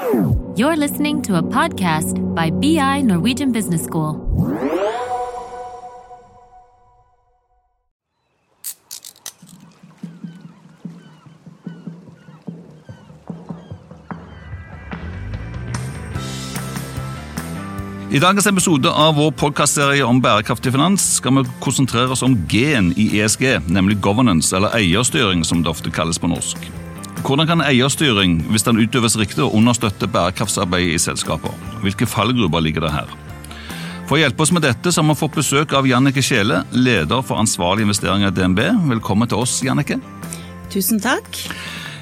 You're listening to a podcast by BI Norwegian Business School. I dagens episode av vår podcastserie om bærekraftig finans skal vi konsentrere oss om G-en i ESG, nemlig governance, eller eierstyring som det ofte kalles på norsk. Hvordan kan eierstyring, hvis den utøves riktig, understøtte bærekraftsarbeidet i selskaper? Hvilke fallgruber ligger det her? For å hjelpe oss med dette så har vi fått besøk av Jannike Kjele, leder for ansvarlige investeringer i DNB. Velkommen til oss, Jannike. Tusen takk.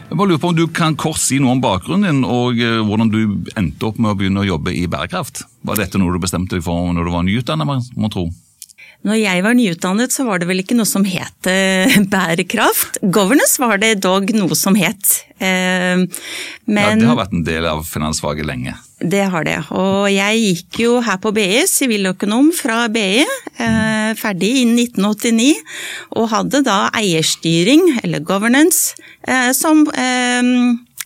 Jeg bare lurer på om Du kan kort si noe om bakgrunnen din og eh, hvordan du endte opp med å begynne å jobbe i bærekraft. Var dette noe du bestemte deg for når du var nyutdannet, må tro? Når jeg var nyutdannet, så var det vel ikke noe som het eh, bærekraft. Governance var det dog noe som het. Eh, men Ja, Det har vært en del av finansfaget lenge. det har det. Og jeg gikk jo her på BI, siviløkonom fra BI, eh, ferdig i 1989. Og hadde da eierstyring, eller governance, som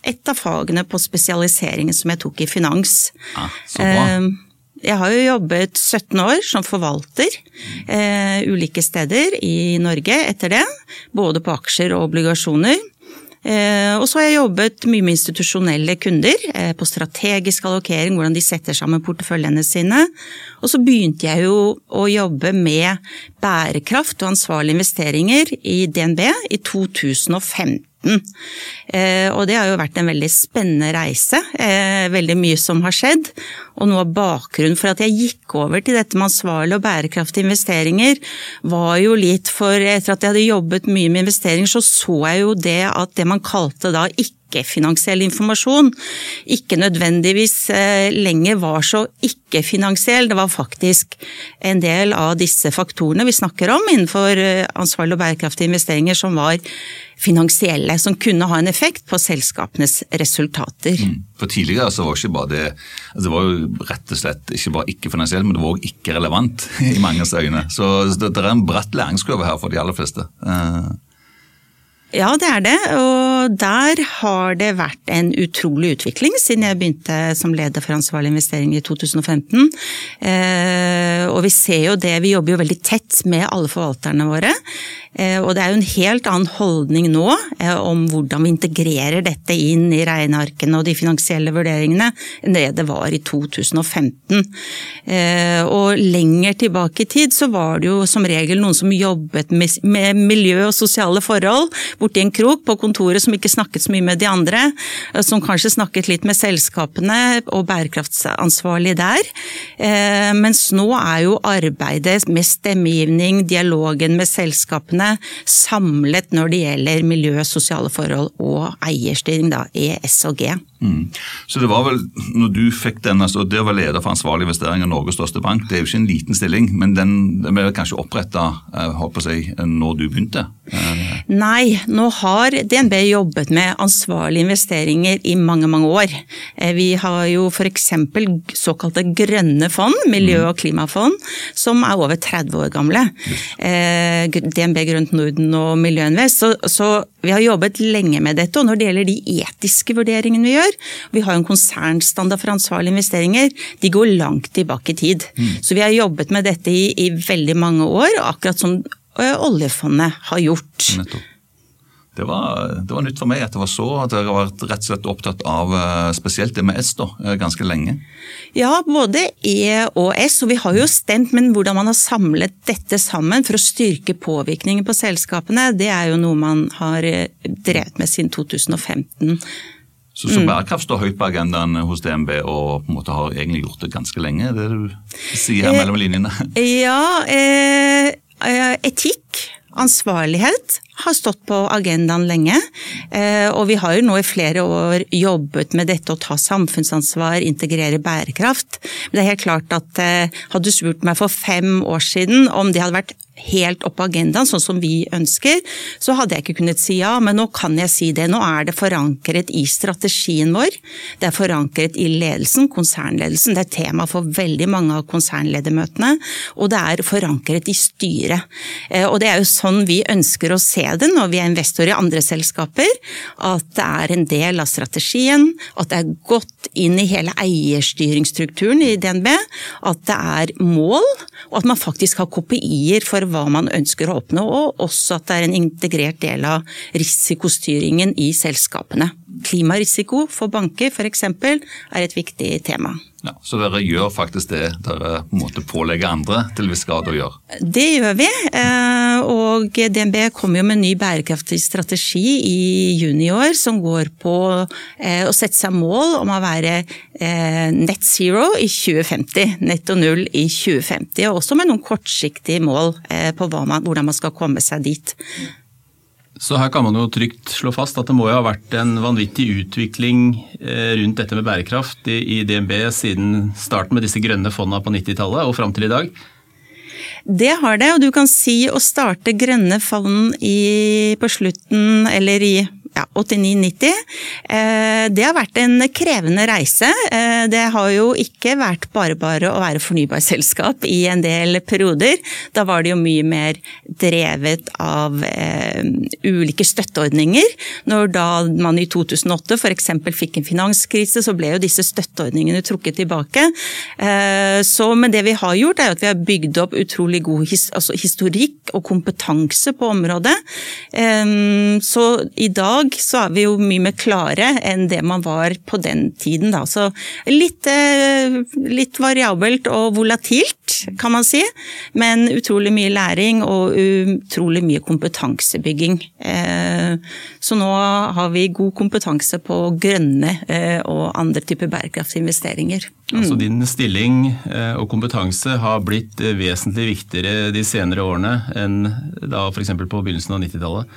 et av fagene på spesialiseringen som jeg tok i finans. Ja, så bra. Jeg har jo jobbet 17 år som forvalter eh, ulike steder i Norge etter det. Både på aksjer og obligasjoner. Eh, og så har jeg jobbet mye med institusjonelle kunder, eh, på strategisk allokering, hvordan de setter sammen porteføljene sine. Og så begynte jeg jo å jobbe med bærekraft og ansvarlige investeringer i DNB i 2015. Eh, og det har jo vært en veldig spennende reise. Eh, veldig mye som har skjedd. Og noe av bakgrunnen for at jeg gikk over til dette med ansvarlige og bærekraftige investeringer, var jo litt for etter at jeg hadde jobbet mye med investeringer, så så jeg jo det at det man kalte da ikke ikke-finansiell informasjon ikke nødvendigvis eh, lenger var så ikke-finansiell. Det var faktisk en del av disse faktorene vi snakker om innenfor ansvarlige og bærekraftige investeringer som var finansielle, som kunne ha en effekt på selskapenes resultater. For Tidligere så var ikke bare det altså det var jo rett og slett ikke bare ikke-finansielt, men det var også ikke relevant i manges øyne. Så det, det er en bratt læringskurve her for de aller fleste. Uh. Ja, det er det, og der har det vært en utrolig utvikling siden jeg begynte som leder for ansvarlig investering i 2015. Eh, og vi ser jo det, vi jobber jo veldig tett med alle forvalterne våre. Eh, og det er jo en helt annen holdning nå eh, om hvordan vi integrerer dette inn i regnearkene og de finansielle vurderingene enn det det var i 2015. Eh, og lenger tilbake i tid så var det jo som regel noen som jobbet med, miljø og sosiale forhold borti en krok på kontoret som ikke snakket så mye med de andre, som kanskje snakket litt med selskapene og bærekraftsansvarlig der. Mens nå er jo arbeidet med stemmegivning, dialogen med selskapene samlet når det gjelder miljø, sosiale forhold og eierstyring, da, ES og G. Mm. Så det var vel, når du fikk den, altså det å være leder for ansvarlig investering i Norges største bank, det er jo ikke en liten stilling, men den, den ble kanskje oppretta når du begynte? Eh, Nei, nå har DNB jobbet med ansvarlige investeringer i mange, mange år. Eh, Vi har jo f.eks. såkalte grønne fond, miljø- og klimafond, som er over 30 år gamle. Eh, DNB Grønt Norden og Miljøinvest. Så, så vi har jobbet lenge med dette. Og når det gjelder de etiske vurderingene vi gjør, vi har en konsernstandard for ansvarlige investeringer, de går langt tilbake i tid. Så vi har jobbet med dette i, i veldig mange år, akkurat som ø, oljefondet har gjort. Nettopp. Det var, det var nytt for meg at det var så, at dere har vært rett og slett opptatt av spesielt det med S da, ganske lenge. Ja, både E og S, og vi har jo stemt, men hvordan man har samlet dette sammen for å styrke påvirkningen på selskapene, det er jo noe man har drevet med siden 2015. Så, så bærekraft står høyt på agendaen hos DNB og på en måte har egentlig gjort det ganske lenge, det du sier her mellom linjene. Ja, eh, eh, etikk, ansvarlighet har stått på agendaen lenge. Eh, og vi har jo nå i flere år jobbet med dette å ta samfunnsansvar, integrere bærekraft. Men det er helt klart at eh, hadde du spurt meg for fem år siden om det hadde vært helt opp på agendaen, sånn som vi ønsker, så hadde jeg ikke kunnet si ja, men nå kan jeg si det. Nå er det forankret i strategien vår, det er forankret i ledelsen, konsernledelsen, det er tema for veldig mange av konsernledermøtene, og det er forankret i styret. Eh, Og det er jo sånn vi ønsker å se det når vi er investor i andre selskaper, at det er en del av strategien, at det er gått inn i hele eierstyringsstrukturen i DNB at det er mål, og at man faktisk har kopier for hva man ønsker å oppnå, og også at det er en integrert del av risikostyringen i selskapene. Klimarisiko for banker f.eks. er et viktig tema. Ja, så dere gjør faktisk det dere på en måte pålegger andre til viss grad å gjøre? Det gjør vi. Eh, og DNB kom jo med en ny bærekraftig strategi i juni i år som går på eh, å sette seg mål om å være eh, net zero i 2050. Netto null i 2050. Og også med noen kortsiktige mål på hvordan man skal komme seg dit. Så her kan man jo trygt slå fast at det må jo ha vært en vanvittig utvikling eh, rundt dette med bærekraft i DNB siden starten med disse grønne fondene på 90-tallet og fram til i dag? Det har det, og du kan si å starte grønne fond i, på slutten, eller i ja, 89-90. Eh, det har vært en krevende reise. Eh, det har jo ikke vært bare bare å være fornybarselskap i en del perioder. Da var det jo mye mer drevet av uh, ulike støtteordninger. Når da man i 2008 f.eks. fikk en finanskrise, så ble jo disse støtteordningene trukket tilbake. Så, men det vi har gjort, er at vi har bygd opp utrolig god altså historikk og kompetanse på området. Så i dag dag så er vi jo mye mer klare enn det man var på den tiden. Da. Så litt, eh, litt variabelt og volatilt, kan man si. Men utrolig mye læring og utrolig mye kompetansebygging. Eh, så nå har vi god kompetanse på grønne eh, og andre typer bærekraftsinvesteringer. Mm. Altså din stilling og kompetanse har blitt vesentlig viktigere de senere årene enn da f.eks. på begynnelsen av 90-tallet?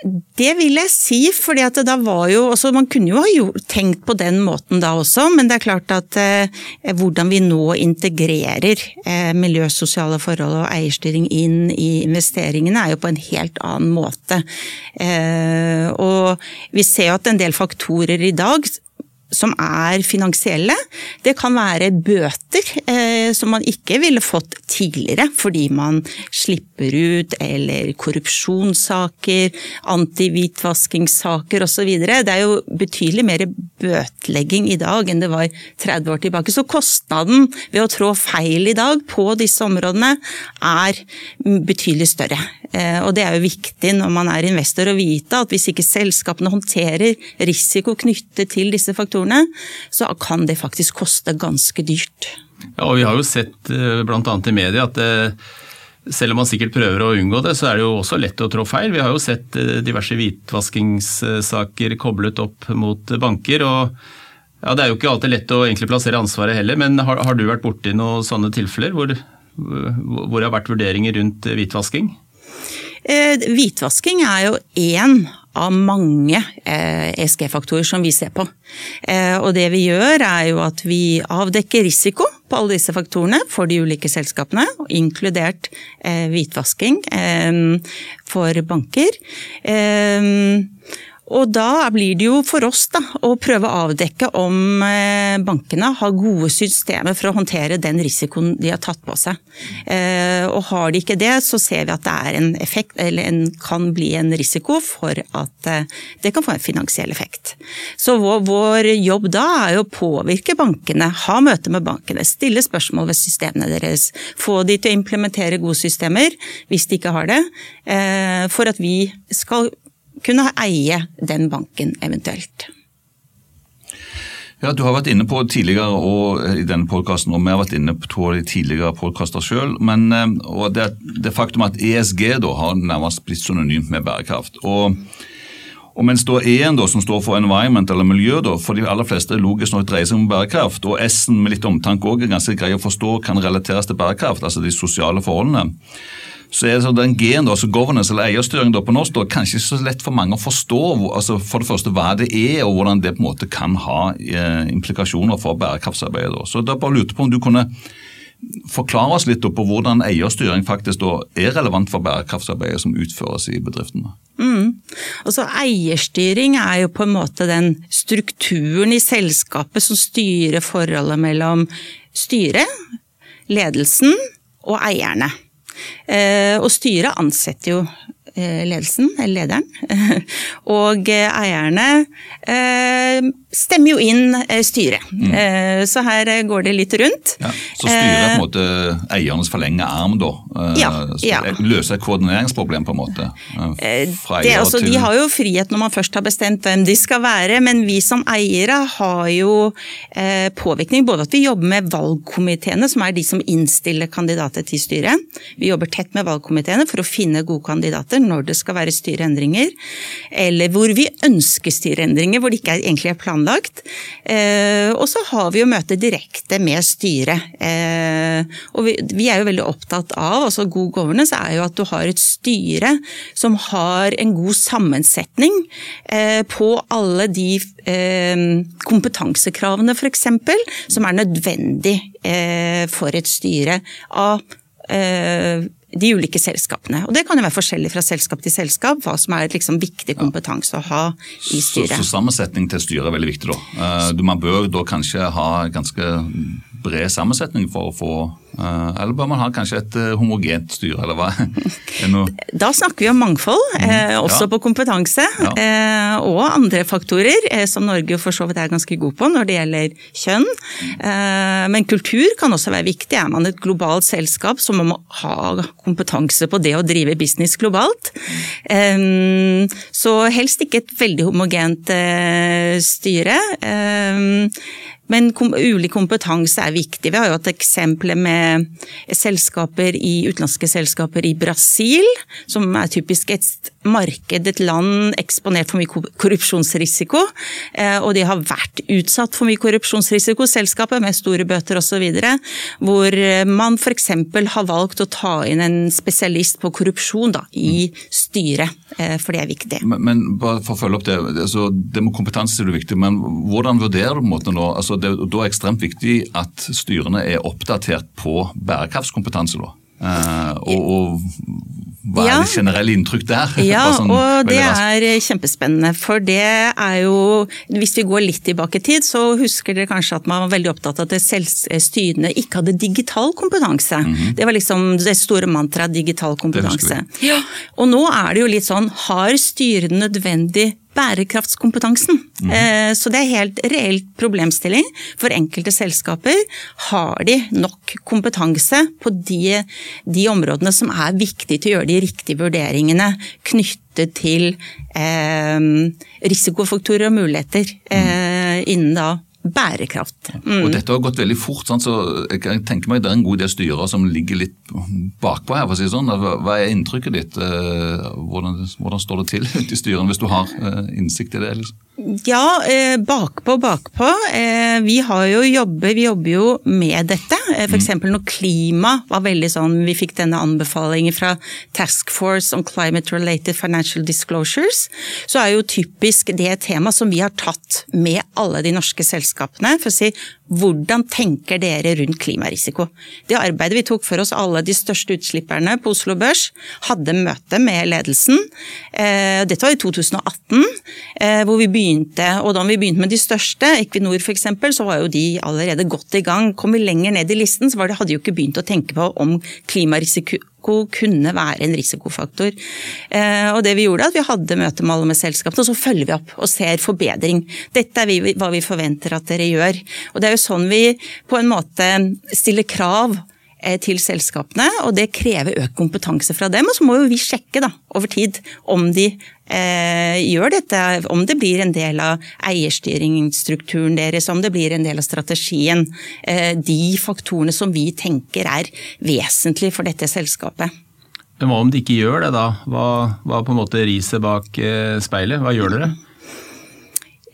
Det vil jeg si, fordi da var jo også Man kunne jo ha tenkt på den måten da også, men det er klart at eh, hvordan vi nå integrerer eh, miljø, sosiale forhold og eierstyring inn i investeringene, er jo på en helt annen måte. Eh, og vi ser jo at en del faktorer i dag som er finansielle. Det kan være bøter eh, som man ikke ville fått tidligere fordi man slipper ut, eller korrupsjonssaker, antihvitvaskingssaker osv. Det er jo betydelig mer bøtelegging i dag enn det var 30 år tilbake. Så kostnaden ved å trå feil i dag på disse områdene er betydelig større. Eh, og det er jo viktig når man er investor å vite at hvis ikke selskapene håndterer risiko knyttet til disse faktorene, så kan det faktisk koste ganske dyrt. Ja, og Vi har jo sett eh, bl.a. i media at eh, selv om man sikkert prøver å unngå det, så er det jo også lett å trå feil. Vi har jo sett diverse hvitvaskingssaker koblet opp mot banker. og ja, Det er jo ikke alltid lett å egentlig plassere ansvaret heller, men har, har du vært borti noen sånne tilfeller hvor, hvor det har vært vurderinger rundt hvitvasking? Eh, hvitvasking er jo én av mange ESG-faktorer eh, som vi ser på. Eh, og det vi gjør er jo at vi avdekker risiko på alle disse faktorene for de ulike selskapene, inkludert hvitvasking for banker. Og da blir det jo for oss da, å prøve å avdekke om eh, bankene har gode systemer for å håndtere den risikoen de har tatt på seg. Eh, og har de ikke det, så ser vi at det er en effekt, eller en, kan bli en risiko for at eh, det kan få en finansiell effekt. Så vår, vår jobb da er jo å påvirke bankene, ha møte med bankene, stille spørsmål ved systemene deres, få de til å implementere gode systemer hvis de ikke har det, for at vi skal kunne eie den banken eventuelt. Ja, Du har vært inne på tidligere og i denne podkasten, og vi har vært inne på de tidligere podkaster sjøl. men og det, det faktum at ESG da har nærmest blitt synonymt med bærekraft. og og mens da E-en, som står for environment eller miljø, da, for de aller fleste logisk nok dreier seg om bærekraft, og S-en med litt omtanke også er ganske grei å forstå kan relateres til bærekraft, altså de sosiale forholdene, så er det den G-en, altså governance eller eierstyring da på norsk, da, kanskje ikke så lett for mange å forstå altså for det første hva det er, og hvordan det på en måte kan ha eh, implikasjoner for bærekraftsarbeidet. Da. Så da bare lurte på om du kunne forklare oss litt på hvordan eierstyring faktisk er relevant for bærekraftsarbeidet som utføres i bedriftene. Mm. Altså, eierstyring er jo på en måte den strukturen i selskapet som styrer forholdet mellom styret, ledelsen og eierne. Eh, og styret ansetter jo eh, ledelsen, eller lederen. Og eierne stemmer jo inn styret. Mm. Så her går det litt rundt. Ja, så styret er på en måte eiernes forlengede arm, da? Ja, ja. Løser et koordineringsproblem, på en måte? Det, altså. De har jo frihet når man først har bestemt hvem de skal være, men vi som eiere har jo påvirkning. Både at vi jobber med valgkomiteene, som er de som innstiller kandidater til styret. Vi jobber tett med valgkomiteene for å finne gode kandidater når det skal være styreendringer. Eller hvor vi ønsker styreendringer, hvor det ikke egentlig er planlagt. Eh, og så har vi jo møte direkte med styret. Eh, og vi er jo veldig opptatt av, altså god governance er jo at du har et styre som har en god sammensetning eh, på alle de kompetansekravene f.eks. som er nødvendig for et styre av de ulike selskapene. Og Det kan jo være forskjellig fra selskap til selskap, hva som er liksom viktig kompetanse å ha i styret. Så, så sammensetning til styret er veldig viktig, da. Uh, man bør da kanskje ha ganske bred sammensetning for å få Eh, eller bør man ha kanskje et eh, homogent styre, eller hva? da snakker vi om mangfold, mm, eh, også ja. på kompetanse. Ja. Og andre faktorer, som Norge for så vidt er ganske god på når det gjelder kjønn. Men kultur kan også være viktig. Er man et globalt selskap, så må man ha kompetanse på det å drive business globalt. Så helst ikke et veldig homogent styre. Men kom, ulik kompetanse er viktig. Vi har jo hatt eksempler med selskaper i, utenlandske selskaper i Brasil, som er typisk et marked, et land eksponert for mye korrupsjonsrisiko. Eh, og de har vært utsatt for mye korrupsjonsrisiko, selskapet med store bøter osv. Hvor man f.eks. har valgt å ta inn en spesialist på korrupsjon da, i styret, eh, for det er viktig. Men, men bare for å følge opp det, altså, det med kompetanse er viktig, men hvordan vurderer du på en måte nå? Altså, det, da er ekstremt viktig at styrene er oppdatert på bærekraftskompetanse. da. Uh, og, og, hva er det generelle inntrykk der? Ja, sånn, og det er kjempespennende. For det er jo Hvis vi går litt tilbake i tid, så husker dere kanskje at man var veldig opptatt av at styrene ikke hadde digital kompetanse. Mm -hmm. Det var liksom det store mantraet digital kompetanse. Ja. Og nå er det jo litt sånn, har styrene nødvendig bærekraftskompetansen. Mm. Så det er helt reelt problemstilling. For enkelte selskaper har de nok kompetanse på de, de områdene som er viktige til å gjøre de riktige vurderingene knyttet til eh, risikofaktorer og muligheter eh, innen da bærekraft. Mm. Og Dette har gått veldig fort, sant? så jeg tenker meg det er en god del styrer som ligger litt bakpå her. for å si sånn. Hva er inntrykket ditt? Eh, hvordan, hvordan står det til ute i styrene, hvis du har eh, innsikt i det? Liksom? Ja, eh, bakpå, bakpå. Eh, vi har jo jobber, vi jobber jo med dette. Eh, F.eks. Mm. når klima var veldig sånn, vi fikk denne anbefalingen fra Task Force on Climate Related Financial Disclosures, så er jo typisk det tema som vi har tatt med alle de norske selskapene. for å si hvordan tenker dere rundt klimarisiko? Det arbeidet vi tok for oss alle de største utslipperne på Oslo Børs, hadde møte med ledelsen. Dette var i 2018, hvor vi begynte begynte, og da vi begynte med de største, Equinor f.eks., så var jo de allerede godt i gang. Kom vi lenger ned i listen, så det, hadde de jo ikke begynt å tenke på om klimarisiko kunne være en risikofaktor. Eh, og det Vi gjorde at vi hadde møte med alle med selskapene, og så følger vi opp og ser forbedring. Dette er vi, hva vi forventer at dere gjør. Og Det er jo sånn vi på en måte stiller krav til selskapene, og det krever økt kompetanse fra dem. Og så må jo vi sjekke da, over tid om de eh, gjør dette, om det blir en del av eierstyringsstrukturen deres, om det blir en del av strategien. Eh, de faktorene som vi tenker er vesentlige for dette selskapet. Men hva om de ikke gjør det, da? Hva, hva på en måte riset bak eh, speilet? Hva gjør dere?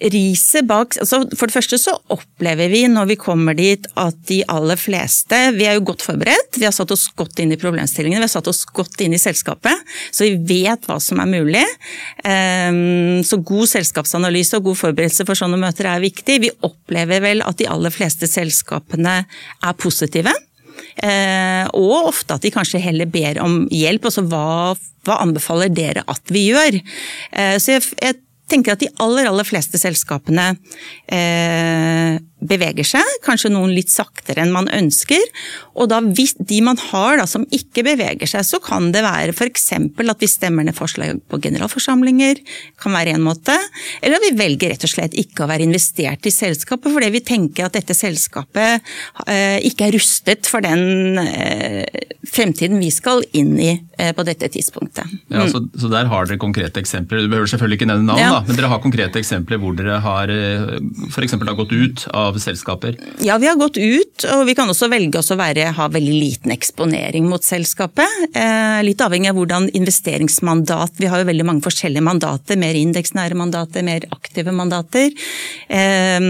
Riset bak altså For det første så opplever vi når vi kommer dit at de aller fleste Vi er jo godt forberedt, vi har satt oss godt inn i problemstillingene, vi har satt oss godt inn i selskapet. Så vi vet hva som er mulig. Ehm, så god selskapsanalyse og god forberedelse for sånne møter er viktig. Vi opplever vel at de aller fleste selskapene er positive. Ehm, og ofte at de kanskje heller ber om hjelp. Altså hva, hva anbefaler dere at vi gjør? Ehm, så jeg tenker at de aller, aller fleste selskapene eh, beveger seg, kanskje noen litt saktere enn man ønsker. Og da hvis de man har da, som ikke beveger seg, så kan det være f.eks. at vi stemmer ned forslag på generalforsamlinger, kan være en måte. Eller at vi velger rett og slett ikke å være investert i selskapet fordi vi tenker at dette selskapet eh, ikke er rustet for den eh, fremtiden vi skal inn i eh, på dette tidspunktet. Mm. Ja, så, så, der har dere konkrete eksempler. Du behøver selvfølgelig ikke nevne navn, ja. da, men dere har konkrete eksempler hvor dere har eh, f.eks. gått ut av av selskaper? Ja, vi har gått ut, og vi kan også velge oss å være, ha veldig liten eksponering mot selskapet. Eh, litt avhengig av hvordan investeringsmandat Vi har jo veldig mange forskjellige mandater. Mer indeksnære mandater, mer aktive mandater. Eh,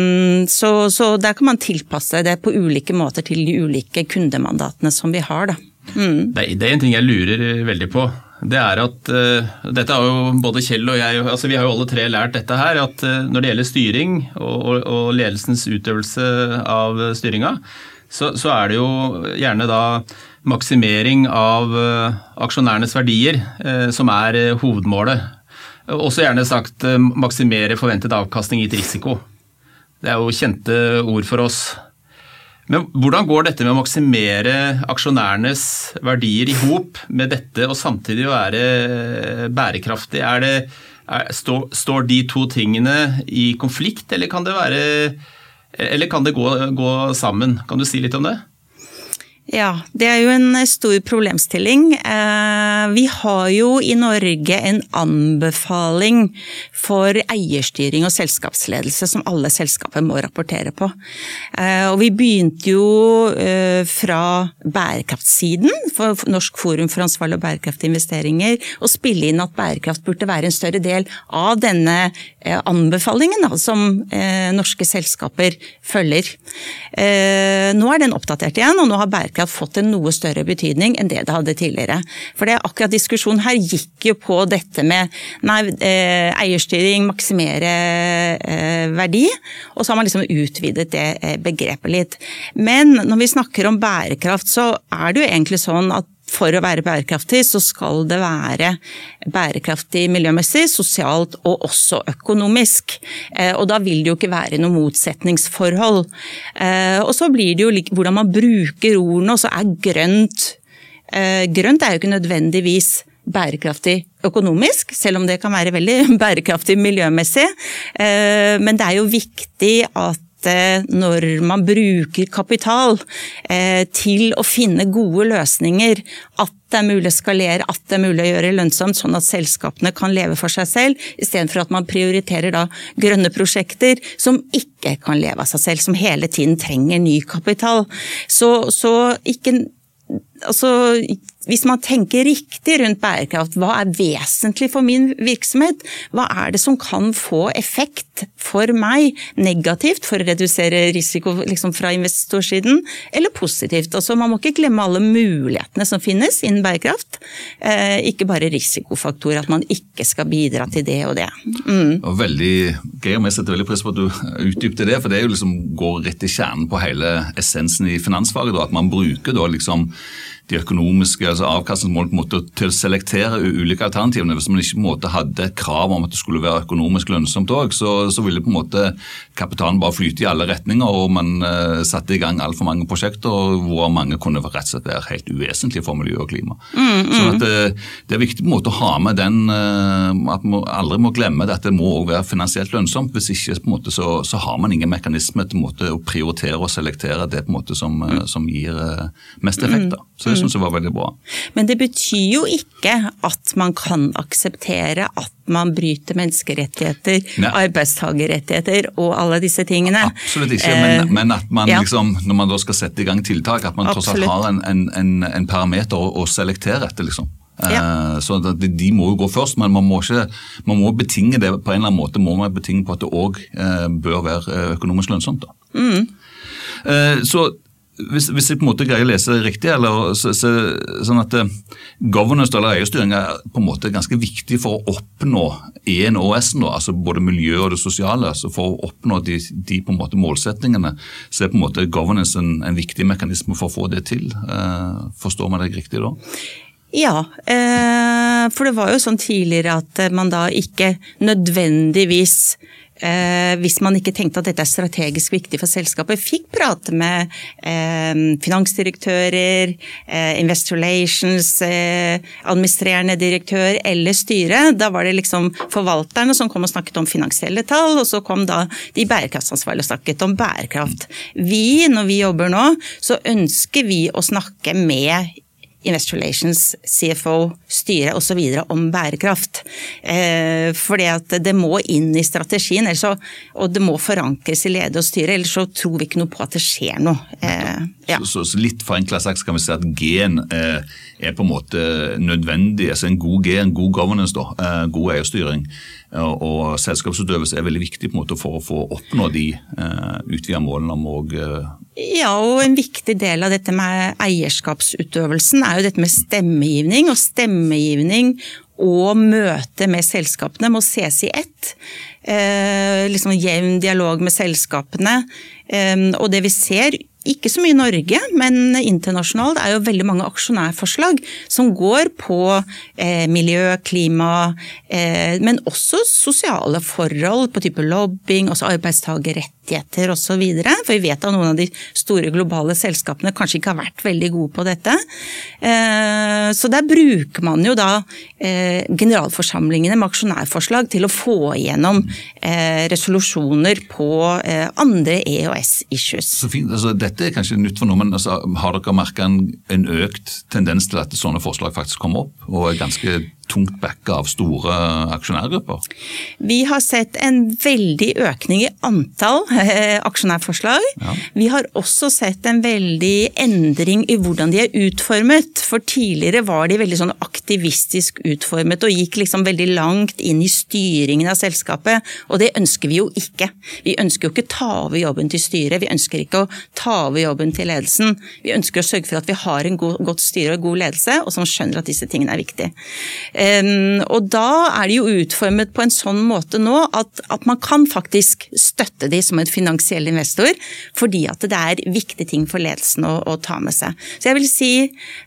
så, så, der kan man tilpasse det på ulike måter til de ulike kundemandatene som vi har. Da. Mm. Det, det er en ting jeg lurer veldig på det er at uh, Dette har jo både Kjell og jeg altså Vi har jo alle tre lært dette her. At uh, når det gjelder styring og, og, og ledelsens utøvelse av styringa, så, så, er det jo gjerne da maksimering av uh, aksjonærenes verdier som er hovedmålet. Også gjerne sagt maksimere forventet avkastning gitt risiko. Det er jo kjente ord for oss. Men hvordan går dette med å maksimere aksjonærenes verdier i hop med dette og samtidig være bærekraftig? Er det, er, står, står, de to tingene i konflikt, eller kan det, være, eller kan det gå, gå sammen? Kan du si litt om det? Ja, det er jo en stor problemstilling. Eh, vi har jo i Norge en anbefaling for eierstyring og selskapsledelse som alle selskaper må rapportere på. Eh, og vi begynte jo eh, fra bærekraftsiden, for Norsk forum for ansvarlige og bærekraftige investeringer, å spille inn at bærekraft burde være en større del av denne anbefalingen som norske selskaper følger. Nå er den oppdatert igjen, og nå har bærekraft bærekraft fått en noe større betydning enn det det hadde tidligere. For det akkurat diskusjonen her gikk jo på dette med nei, eh, eierstyring, maksimere eh, verdi, og så har man liksom utvidet det eh, begrepet litt. Men når vi snakker om bærekraft, så er det jo egentlig sånn at for å være bærekraftig, så skal det være bærekraftig miljømessig, sosialt og også økonomisk. Eh, og da vil det jo ikke være noe motsetningsforhold. Eh, og så blir det jo hvordan man bruker ordene, og så er grønt eh, Grønt er jo ikke nødvendigvis bærekraftig økonomisk, selv om det kan være veldig bærekraftig miljømessig. Men det er jo viktig at når man bruker kapital eh, til å finne gode løsninger, at det er mulig å skalere, at det er mulig å gjøre lønnsomt, sånn at selskapene kan leve for seg selv, istedenfor at man prioriterer da grønne prosjekter som ikke kan leve av seg selv, som hele tiden trenger ny kapital. Så, så ikke Altså, hvis man tenker riktig rundt bærekraft, hva er vesentlig for min virksomhet? Hva er det som kan få effekt for meg negativt for å redusere risiko liksom fra investorsiden, eller positivt? Altså, man må ikke glemme alle mulighetene som finnes innen bærekraft. Eh, ikke bare risikofaktorer, at man ikke skal bidra til det og det. Mm. Og veldig og jeg setter veldig pris på at du utdypte det, for det er jo liksom går rett i kjernen på hele essensen i finansfaget. Da, at man bruker da liksom de økonomiske altså avkastningsmål til å selektere ulike alternativene. Hvis man ikke på en måte hadde et krav om at det skulle være økonomisk lønnsomt òg, så, så, ville på en måte kapitalen bare flyte i alle retninger, og man uh, satte i gang altfor mange prosjekter hvor mange kunne rett og slett være helt uvesentlige for miljø og klima. Mm, mm. Så at, uh, Det er viktig på en måte å ha med den uh, at man aldri må glemme at det må også være finansielt lønnsomt. Hvis ikke på en måte, så, så har man ingen mekanisme til måte, å prioritere og selektere det på en måte som, mm. som gir mest effekt. Da. Så det mm. syns jeg var veldig bra. Men det betyr jo ikke at man kan akseptere at man bryter menneskerettigheter, Nei. arbeidstagerrettigheter og alle disse tingene. Absolutt ikke, men, eh, men at man ja. liksom, når man da skal sette i gang tiltak, at man tross alt har en, en, en parameter å, å, selektere etter. liksom. Eh, ja. Så de, må jo gå først, men man må, ikke, man må betinge det på en eller annen måte må man betinge på at det òg eh, bør være økonomisk lønnsomt. Mm. Så hvis, hvis, jeg på en måte greier å lese det riktig, eller så, så, sånn at uh, governance eller eierstyring er på en måte ganske viktig for å oppnå EN og S-en, altså både miljø og det sosiale. så For å oppnå de, de på en måte målsettingene, så er på en måte governance en, en viktig mekanisme for å få det til. Eh, forstår man deg riktig da? Ja, eh, for det var jo sånn tidligere at man da ikke nødvendigvis eh, hvis man ikke tenkte at dette er strategisk viktig for selskapet, fikk prate med eh, finansdirektører, eh, Investor Relations, eh, administrerende direktør eller styre. Da var det liksom forvalterne som kom og snakket om finansielle tall, og så kom da de bærekraftsansvarlige og snakket om bærekraft. Vi, når vi jobber nå, så ønsker vi å snakke med Investor Relations, CFO, styre osv. om bærekraft. Eh, fordi at det må inn i strategien, så, og det må forankres i lede og styre. Ellers så tror vi ikke noe på at det skjer noe. Eh, ja. så, så, litt forenkla sagt kan vi si at gen eh, er på en måte nødvendig. altså En god G, en god governance, da, eh, god eierstyring og selskapsutøvelse er veldig viktig på en måte for å få oppnå de utvida målene om å Ja, og en viktig del av dette med eierskapsutøvelsen er jo dette med stemmegivning. Og stemmegivning og møte med selskapene må ses i ett. Eh, liksom Jevn dialog med selskapene. Eh, og det vi ser ikke så mye i Norge, men internasjonalt er jo veldig mange aksjonærforslag som går på eh, miljø, klima, eh, men også sosiale forhold på type lobbying, også arbeidstakerrett rettigheter osv. For vi vet at noen av de store globale selskapene kanskje ikke har vært veldig gode på dette. Eh, så der bruker man jo da generalforsamlingene med aksjonærforslag til å få igjennom resolusjoner på andre EOS-issues. Så fint, altså, Dette er kanskje nytt for noe, men altså, har dere merka en, en økt tendens til at sånne forslag faktisk kommer opp, og er ganske tungt backa av store aksjonærgrupper? Vi har sett en veldig økning i antall eh, aksjonærforslag. Ja. Vi har også sett en veldig endring i hvordan de er utformet. For tidligere var de veldig sånn aktivistisk utformet og gikk liksom veldig langt inn i styringen av selskapet. Og det ønsker vi jo ikke. Vi ønsker jo ikke ta over jobben til styret, vi ønsker ikke å ta over jobben til ledelsen. Vi ønsker å sørge for at vi har en god, godt styre og god ledelse, og som skjønner at disse tingene er viktige. Og da er de jo utformet på en sånn måte nå at, at man kan faktisk støtte de som en finansiell investor, fordi at det er viktige ting for ledelsen å, å ta med seg. Så jeg vil si,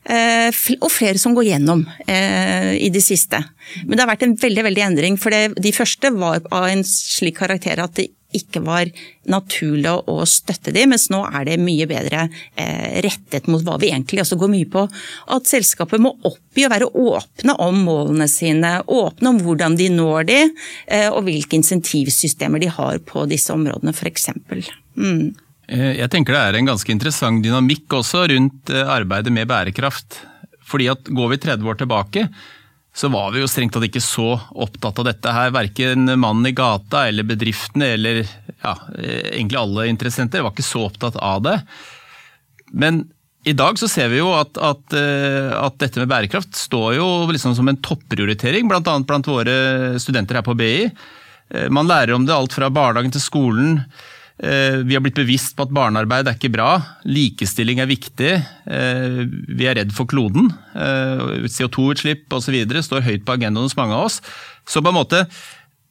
eh, og flere som går gjennom eh, i det siste. Men det har vært en veldig veldig endring, for det, de første var av en slik karakter at det ikke var naturlig å støtte de, mens nå er det mye bedre eh, rettet mot hva vi egentlig også går mye på. At selskapet må oppgi å være åpne om målene sine, åpne om hvordan de når de, eh, og hvilke insentivsystemer de har på disse områdene f.eks. Mm. Eh, jeg tenker det er en ganske interessant dynamikk også rundt arbeidet med bærekraft. Fordi at Går vi 30 år tilbake, så var vi jo strengt tatt ikke så opptatt av dette her. Verken mannen i gata eller bedriftene eller ja, egentlig alle interessenter var ikke så opptatt av det. Men i dag så ser vi jo at, at, eh, at dette med bærekraft står jo liksom som en topprioritering, bl.a. blant våre studenter her på BI. Eh, man lærer om det alt fra barnehagen til skolen. Eh, vi har blitt bevisst på at barnearbeid er ikke bra. Likestilling er viktig. Eh, vi er redd for kloden. Eh, CO2-utslipp osv. står høyt på agendaen hos mange av oss. Så på en måte,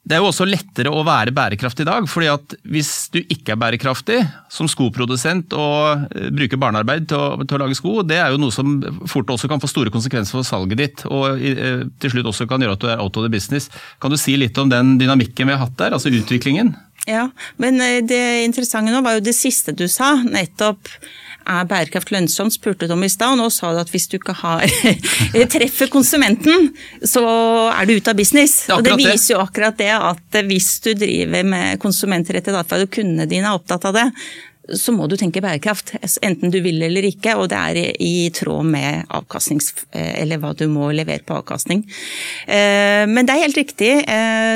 det er jo også lettere å være bærekraftig i dag. fordi at hvis du ikke er bærekraftig som skoprodusent og bruker barnearbeid til å, til å, lage sko, det er jo noe som fort også kan få store konsekvenser for salget ditt. Og til slutt også kan gjøre at du er out of the business. Kan du si litt om den dynamikken vi har hatt der, altså utviklingen? Ja, men eh, det interessante nå var jo det siste du sa. Nettopp er bærekraft lønnsomt, spurte du om i stad. Og nå sa du at hvis du ikke har treffer konsumenten, så er du ute av business. Det og det viser jo akkurat det at hvis du driver med konsumentrettet atferd og kundene dine er opptatt av det, så må du tenke bærekraft. Enten du vil eller ikke, og det er i tråd med avkastnings... Eh, eller hva du må levere på avkastning. Eh, men det er helt riktig.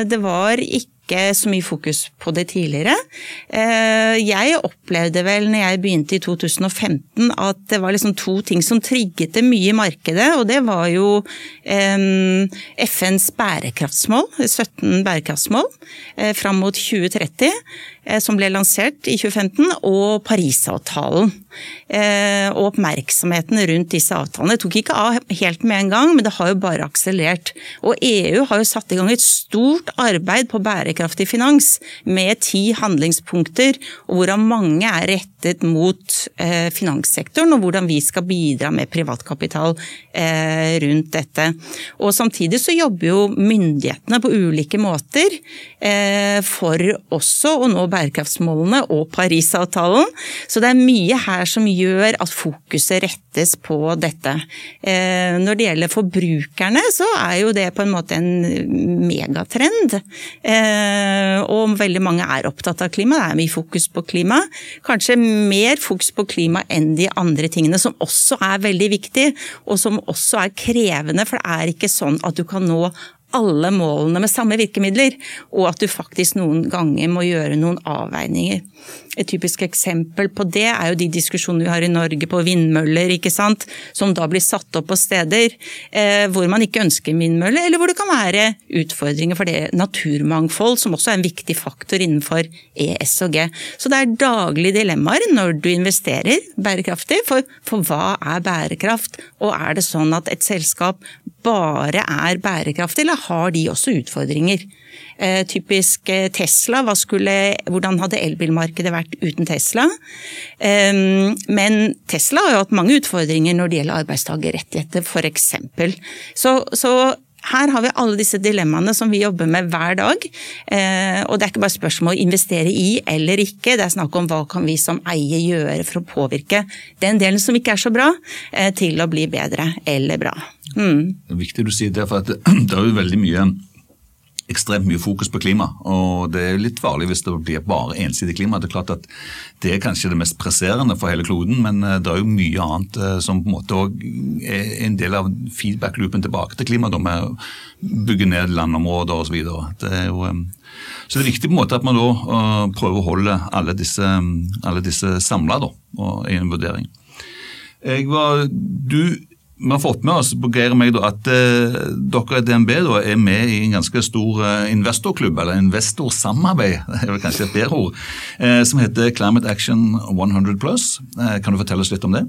Det var ikke ikke så mye fokus på det tidligere. Eh, jeg opplevde vel når jeg begynte i 2015 at det var liksom to ting som trigget det mye i markedet, og det var jo FNs bærekraftsmål, 17 bærekraftsmål, eh, fram mot 2030, eh, som ble lansert i 2015, og Parisavtalen. Og oppmerksomheten rundt disse avtalene tok ikke av helt med en gang, men det har jo bare akselerert. Og EU har jo satt i gang et stort arbeid på bærekraftig finans med ti handlingspunkter, hvorav mange er rettet mot finanssektoren, og hvordan vi skal bidra med privatkapital rundt dette. Og samtidig så jobber jo myndighetene på ulike måter for også å nå bærekraftsmålene og Parisavtalen. Så det er mye her som gjør at fokuset rettes på dette. Eh, når det gjelder forbrukerne, så er jo det på en måte en megatrend. Eh, og veldig mange er opptatt av klima. Det er mye fokus på klima. Kanskje mer fokus på klima enn de andre tingene, som også er veldig viktig, og som også er krevende. For det er ikke sånn at du kan nå alle målene med samme virkemidler, og at du faktisk noen ganger må gjøre noen avveininger. Et typisk eksempel på det er jo de diskusjonene vi har i Norge på vindmøller, ikke sant? som da blir satt opp på steder eh, hvor man ikke ønsker vindmøller, eller hvor det kan være utfordringer for det naturmangfold, som også er en viktig faktor innenfor ES og G. Så det er daglige dilemmaer når du investerer bærekraftig, for, for hva er bærekraft? Og er det sånn at et selskap bare er bærekraftig, eller har de også utfordringer? Eh, typisk eh, Tesla, skulle, hvordan hadde elbilmarkedet vært uten Tesla? Eh, men Tesla har jo hatt mange utfordringer når det gjelder arbeidstakerrettigheter, f.eks. Så, så her har vi alle disse dilemmaene som vi jobber med hver dag. og det er ikke bare spørsmål å investere i eller ikke, det er snakk om hva kan vi som eier gjøre for å påvirke den delen som ikke er så bra, til å bli bedre eller bra. Mm. Det er viktig du sier det, for det er jo veldig mye ekstremt mye fokus på klima. og Det er litt farlig hvis det blir bare ensidig klima. Det er klart at det er kanskje det mest presserende for hele kloden, men eh, det er jo mye annet eh, som på en måte er en del av feedback-loopen tilbake til klima, med å bygge ned landområder osv. Så, eh, så det er viktig på en måte at man da prøver å holde alle disse, alle disse samla i en vurdering. Jeg var, du vi har fått med oss Geir meg da, at eh, dere i DNB da, er med i en ganske stor eh, investorklubb, eller investorsamarbeid, det er vel kanskje et bedre ord, eh, som heter Climate Action 100 Plus. Eh, kan du fortelle oss litt om det?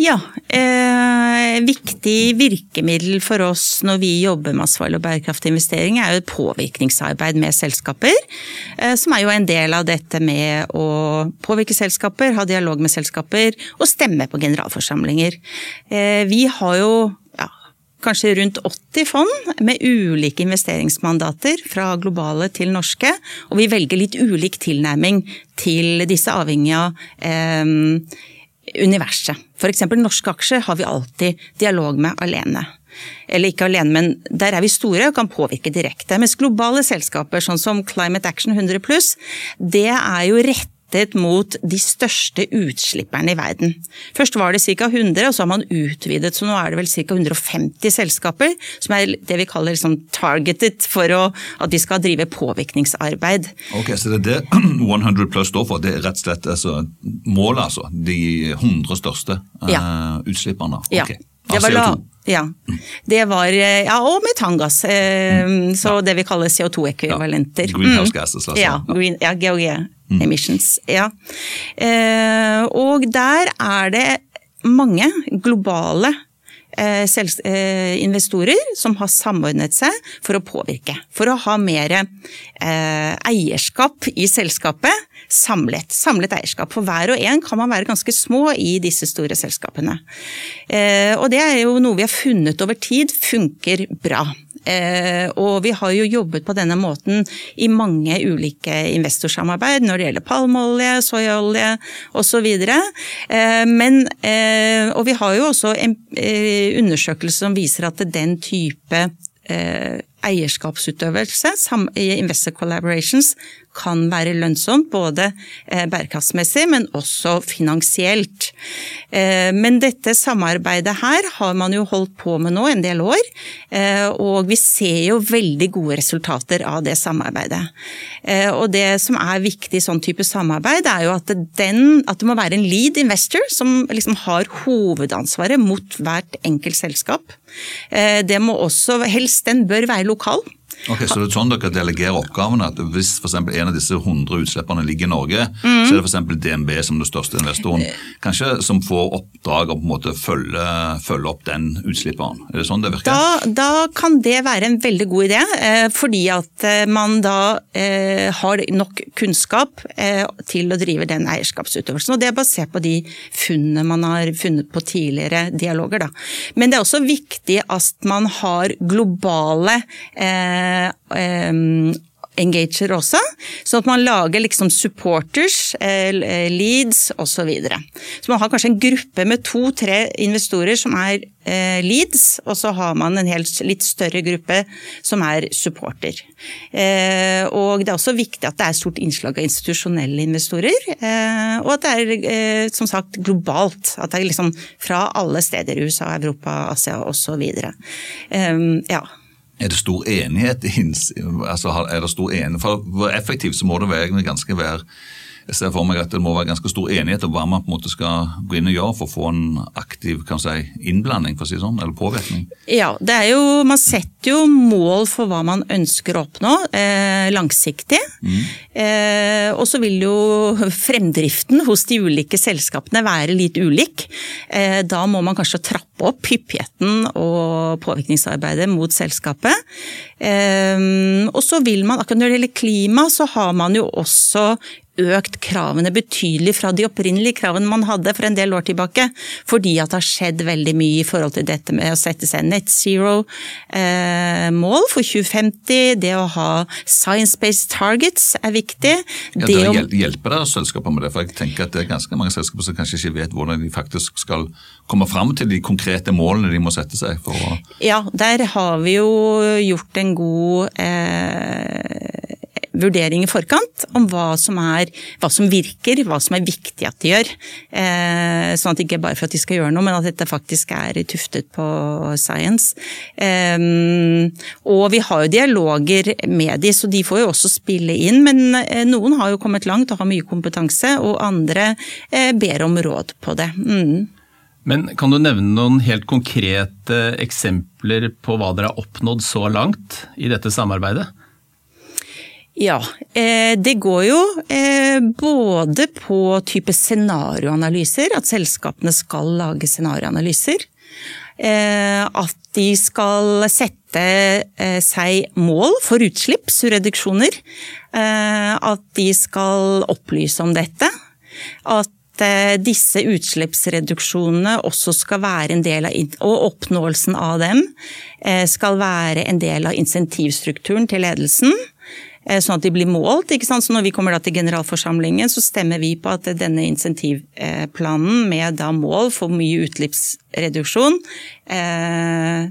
Ja. Eh, viktig virkemiddel for oss når vi jobber med ansvarlig og bærekraftig investering, er jo påvirkningsarbeid med selskaper. Eh, som er jo en del av dette med å påvirke selskaper, ha dialog med selskaper og stemme på generalforsamlinger. vi har har jo ja, kanskje rundt 80 fond med ulike investeringsmandater, fra globale til norske. Og vi velger litt ulik tilnærming til disse, avhengig av eh, universet. F.eks. norske aksjer har vi alltid dialog med alene. Eller ikke alene, men der er vi store og kan påvirke direkte. Mens globale selskaper, sånn som Climate Action 100 det er jo rett rettet mot de største utslipperne i verden. Først var det ca. 100, og så har man utvidet, så nå er det vel ca. 150 selskaper som er det vi kaller liksom targeted for å, at de skal drive påvirkningsarbeid. Ok, Så det er det 100 pluss står for? Det er rett og slett altså, målet, altså? De 100 største uh, ja. utslipperne? Okay. Ja. Det var, la, ja. det var eh, Ja, og metangass. Eh, mm. Så ja. det vi kaller CO2-ekvivalenter. Ja. Greenhouse gases, altså. Ja, green, ja mm. emissions. Ja. Eh, og der er det mange globale eh, eh, investorer som har samordnet seg for å påvirke. For å ha mer eierskap i selskapet samlet. Samlet eierskap. For hver og en kan man være ganske små i disse store selskapene. Og det er jo noe vi har funnet over tid funker bra. Eh, og vi har jo jobbet på denne måten i mange ulike investorsamarbeid når det gjelder palmeolje, soyaolje osv. Eh, men, eh, og vi har jo også en undersøkelse som viser at den type eierskapsutøvelse i Investor Collaborations kan være lønnsomt, både eh, bærekraftsmessig, men også finansielt. Eh, men dette samarbeidet her har man jo holdt på med nå en del år, eh, og vi ser jo veldig gode resultater av det samarbeidet. Og det som er viktig i sånn type samarbeid, er jo at, den, at det må være en lead investor som liksom har hovedansvaret mot hvert enkelt selskap. Det må også, helst den bør være lokal. Ok, Så det er sånn dere delegerer oppgavene? at Hvis for en av disse 100 utslipperne ligger i Norge, så er det f.eks. DNB som den største investoren, kanskje som får oppdrag å på en måte følge, følge opp den utslipperen? Er det sånn det virker? Da, da kan det være en veldig god idé, eh, fordi at eh, man da eh, har nok kunnskap eh, til å drive den eierskapsutøvelsen. Og det er basert på de funnene man har funnet på tidligere dialoger. Da. Men det er også viktig at man har globale eh, eh, engager også, Sånn at man lager liksom supporters, eh, leads osv. Så, videre. så man har kanskje en gruppe med to-tre investorer som er eh, leads, og så har man en helt, litt større gruppe som er supporter. Eh, og det er også viktig at det er stort innslag av institusjonelle investorer, eh, og at det er eh, som sagt globalt. At det er liksom fra alle steder, USA, Europa, Asia osv. Eh, ja. Er det stor enighet? Altså, er det stor enighet? For effektivt så må det være ganske være jeg ser for meg at det må være ganske stor enighet om hva man på en måte skal gå inn og gjøre for å få en aktiv kan si, innblanding, for å si det sånn, eller påvirkning? Ja, det er jo, man setter jo mål for hva man ønsker å oppnå, eh, langsiktig. Mm. Eh, og så vil jo fremdriften hos de ulike selskapene være litt ulik. Eh, da må man kanskje trappe opp hyppigheten og påvirkningsarbeidet mot selskapet. Eh, og så vil man, akkurat når det gjelder klima, så har man jo også økt kravene betydelig fra de opprinnelige kravene man hadde for en del år tilbake. Fordi at det har skjedd veldig mye i forhold til dette med å sette seg net zero-mål eh, for 2050. Det å ha science-based targets er viktig. Ja, det å... Hjelper det selskaper med det? For jeg tenker at det er ganske mange selskaper som kanskje ikke vet hvordan de faktisk skal komme fram til de konkrete målene de må sette seg for å Ja, der har vi jo gjort en god eh, vurdering i forkant om hva som, er, hva som virker, hva som er viktig at de gjør. Eh, sånn at ikke bare for at de skal gjøre noe, men at dette faktisk er tuftet på science. Eh, og vi har jo dialoger med de, så de får jo også spille inn. Men eh, noen har jo kommet langt og har mye kompetanse, og andre ber om råd på det. Mm. Men kan du nevne noen helt konkrete eksempler på hva dere har oppnådd så langt i dette samarbeidet? Ja, eh, det går jo eh, både på type scenarioanalyser, at selskapene skal lage scenarioanalyser. Eh, at de skal sette seg mål for utslippsreduksjoner. At de skal opplyse om dette. At disse utslippsreduksjonene også skal være en del av, og oppnåelsen av dem skal være en del av insentivstrukturen til ledelsen. Eh, sånn at de blir målt. ikke sant? Så når vi kommer til generalforsamlingen, så stemmer vi på at denne insentivplanen med da mål for mye utslippsreduksjon eh,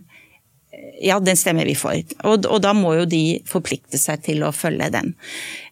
ja, den stemmer vi for. Og, og, da må jo de forplikte seg til å følge den.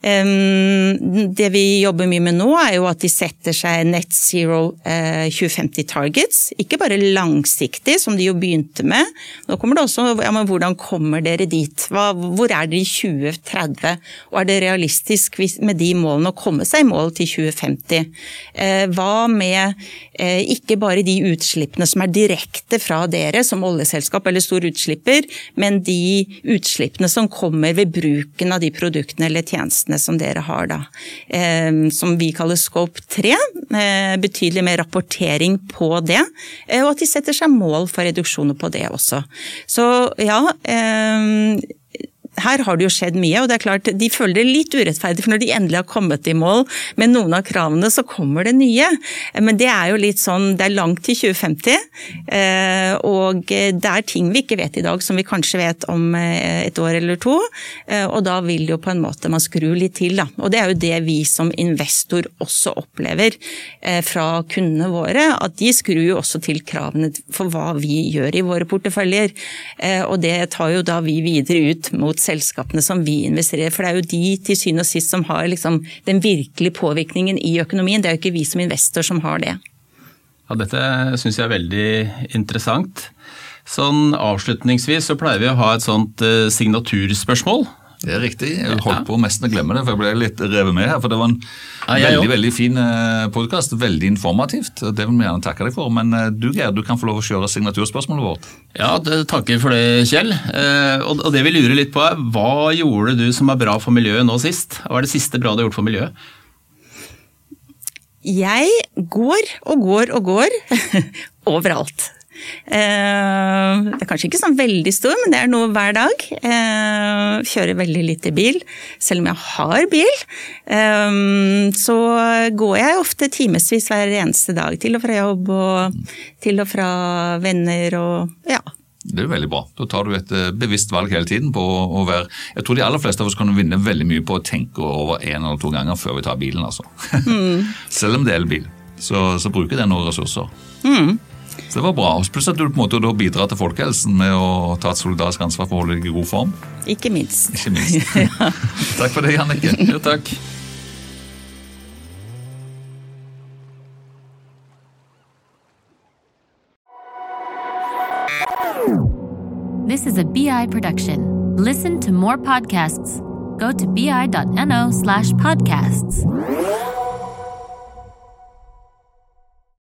Det vi jobber mye med nå, er jo at de setter seg net zero uh, eh, 2050 targets. Ikke bare langsiktig, som de jo begynte med. Nå kommer det også ja, men hvordan kommer dere dit? Hvor er dere i 2030? Og er det realistisk med de målene å komme seg i mål til 2050? Uh, hva med uh, ikke bare de utslippene som er direkte fra dere som oljeselskap eller stor utslipper, men de utslippene som kommer ved bruken av de produktene eller tjenestene som dere har da. Eh, som vi kaller scope 3. Eh, betydelig mer rapportering på det. Eh, og at de setter seg mål for reduksjoner på det også. Så ja her har det jo skjedd mye, og det er klart de føler det litt urettferdig, for når de endelig har kommet i mål med noen av kravene, så kommer det nye. Men det er jo litt sånn, det er langt til 2050, eh, og det er ting vi ikke vet i dag som vi kanskje vet om eh, et år eller to, eh, og da vil jo på en måte man skru litt til, da. Og det er jo det vi som investor også opplever fra kundene våre, at de skrur jo også til kravene for hva vi gjør i våre porteføljer. Og det tar jo da vi videre ut mot selskapene som vi investerer. For det er jo de til syvende og sist som har liksom den virkelige påvirkningen i økonomien. Det er jo ikke vi som investor som har det. Ja, Dette syns jeg er veldig interessant. Sånn Avslutningsvis så pleier vi å ha et sånt eh, signaturspørsmål. Det er riktig. Jeg holdt på nesten å glemme det, for jeg ble litt revet med her. For det var en Ja, veldig veldig fin podkast. Veldig informativt. og Det vil vi gjerne takke deg for. Men eh, du Geir, du kan få lov å kjøre signaturspørsmålet vårt. Ja, takker for det, Kjell. Eh, og, og det vi lurer litt på er, hva gjorde du som er bra for miljøet nå sist? Hva er det siste bra du har gjort for miljøet? Jeg går og går og går overalt. Eh, det er kanskje ikke sånn veldig stor, men det er noe hver dag. Eh, kjører veldig lite bil, selv om jeg har bil. Eh, så går jeg ofte timevis hver eneste dag til og fra jobb og til og fra venner og ja. Det er veldig bra. Da tar du et bevisst valg hele tiden på å, være Jeg tror de aller fleste av oss kan vinne veldig mye på å tenke over en eller to ganger før vi tar bilen, altså. Selv om det er elbil, så, så bruker det noen ressurser. Så det var bra. Pluss at du på en måte da bidrar til folkehelsen med å ta et solidarisk ansvar for å holde deg i god form. Ikke minst. Ikke minst. Takk for det, Jannicke. Jo, takk. This is a BI production. Listen to more podcasts. Go to bi.no slash podcasts.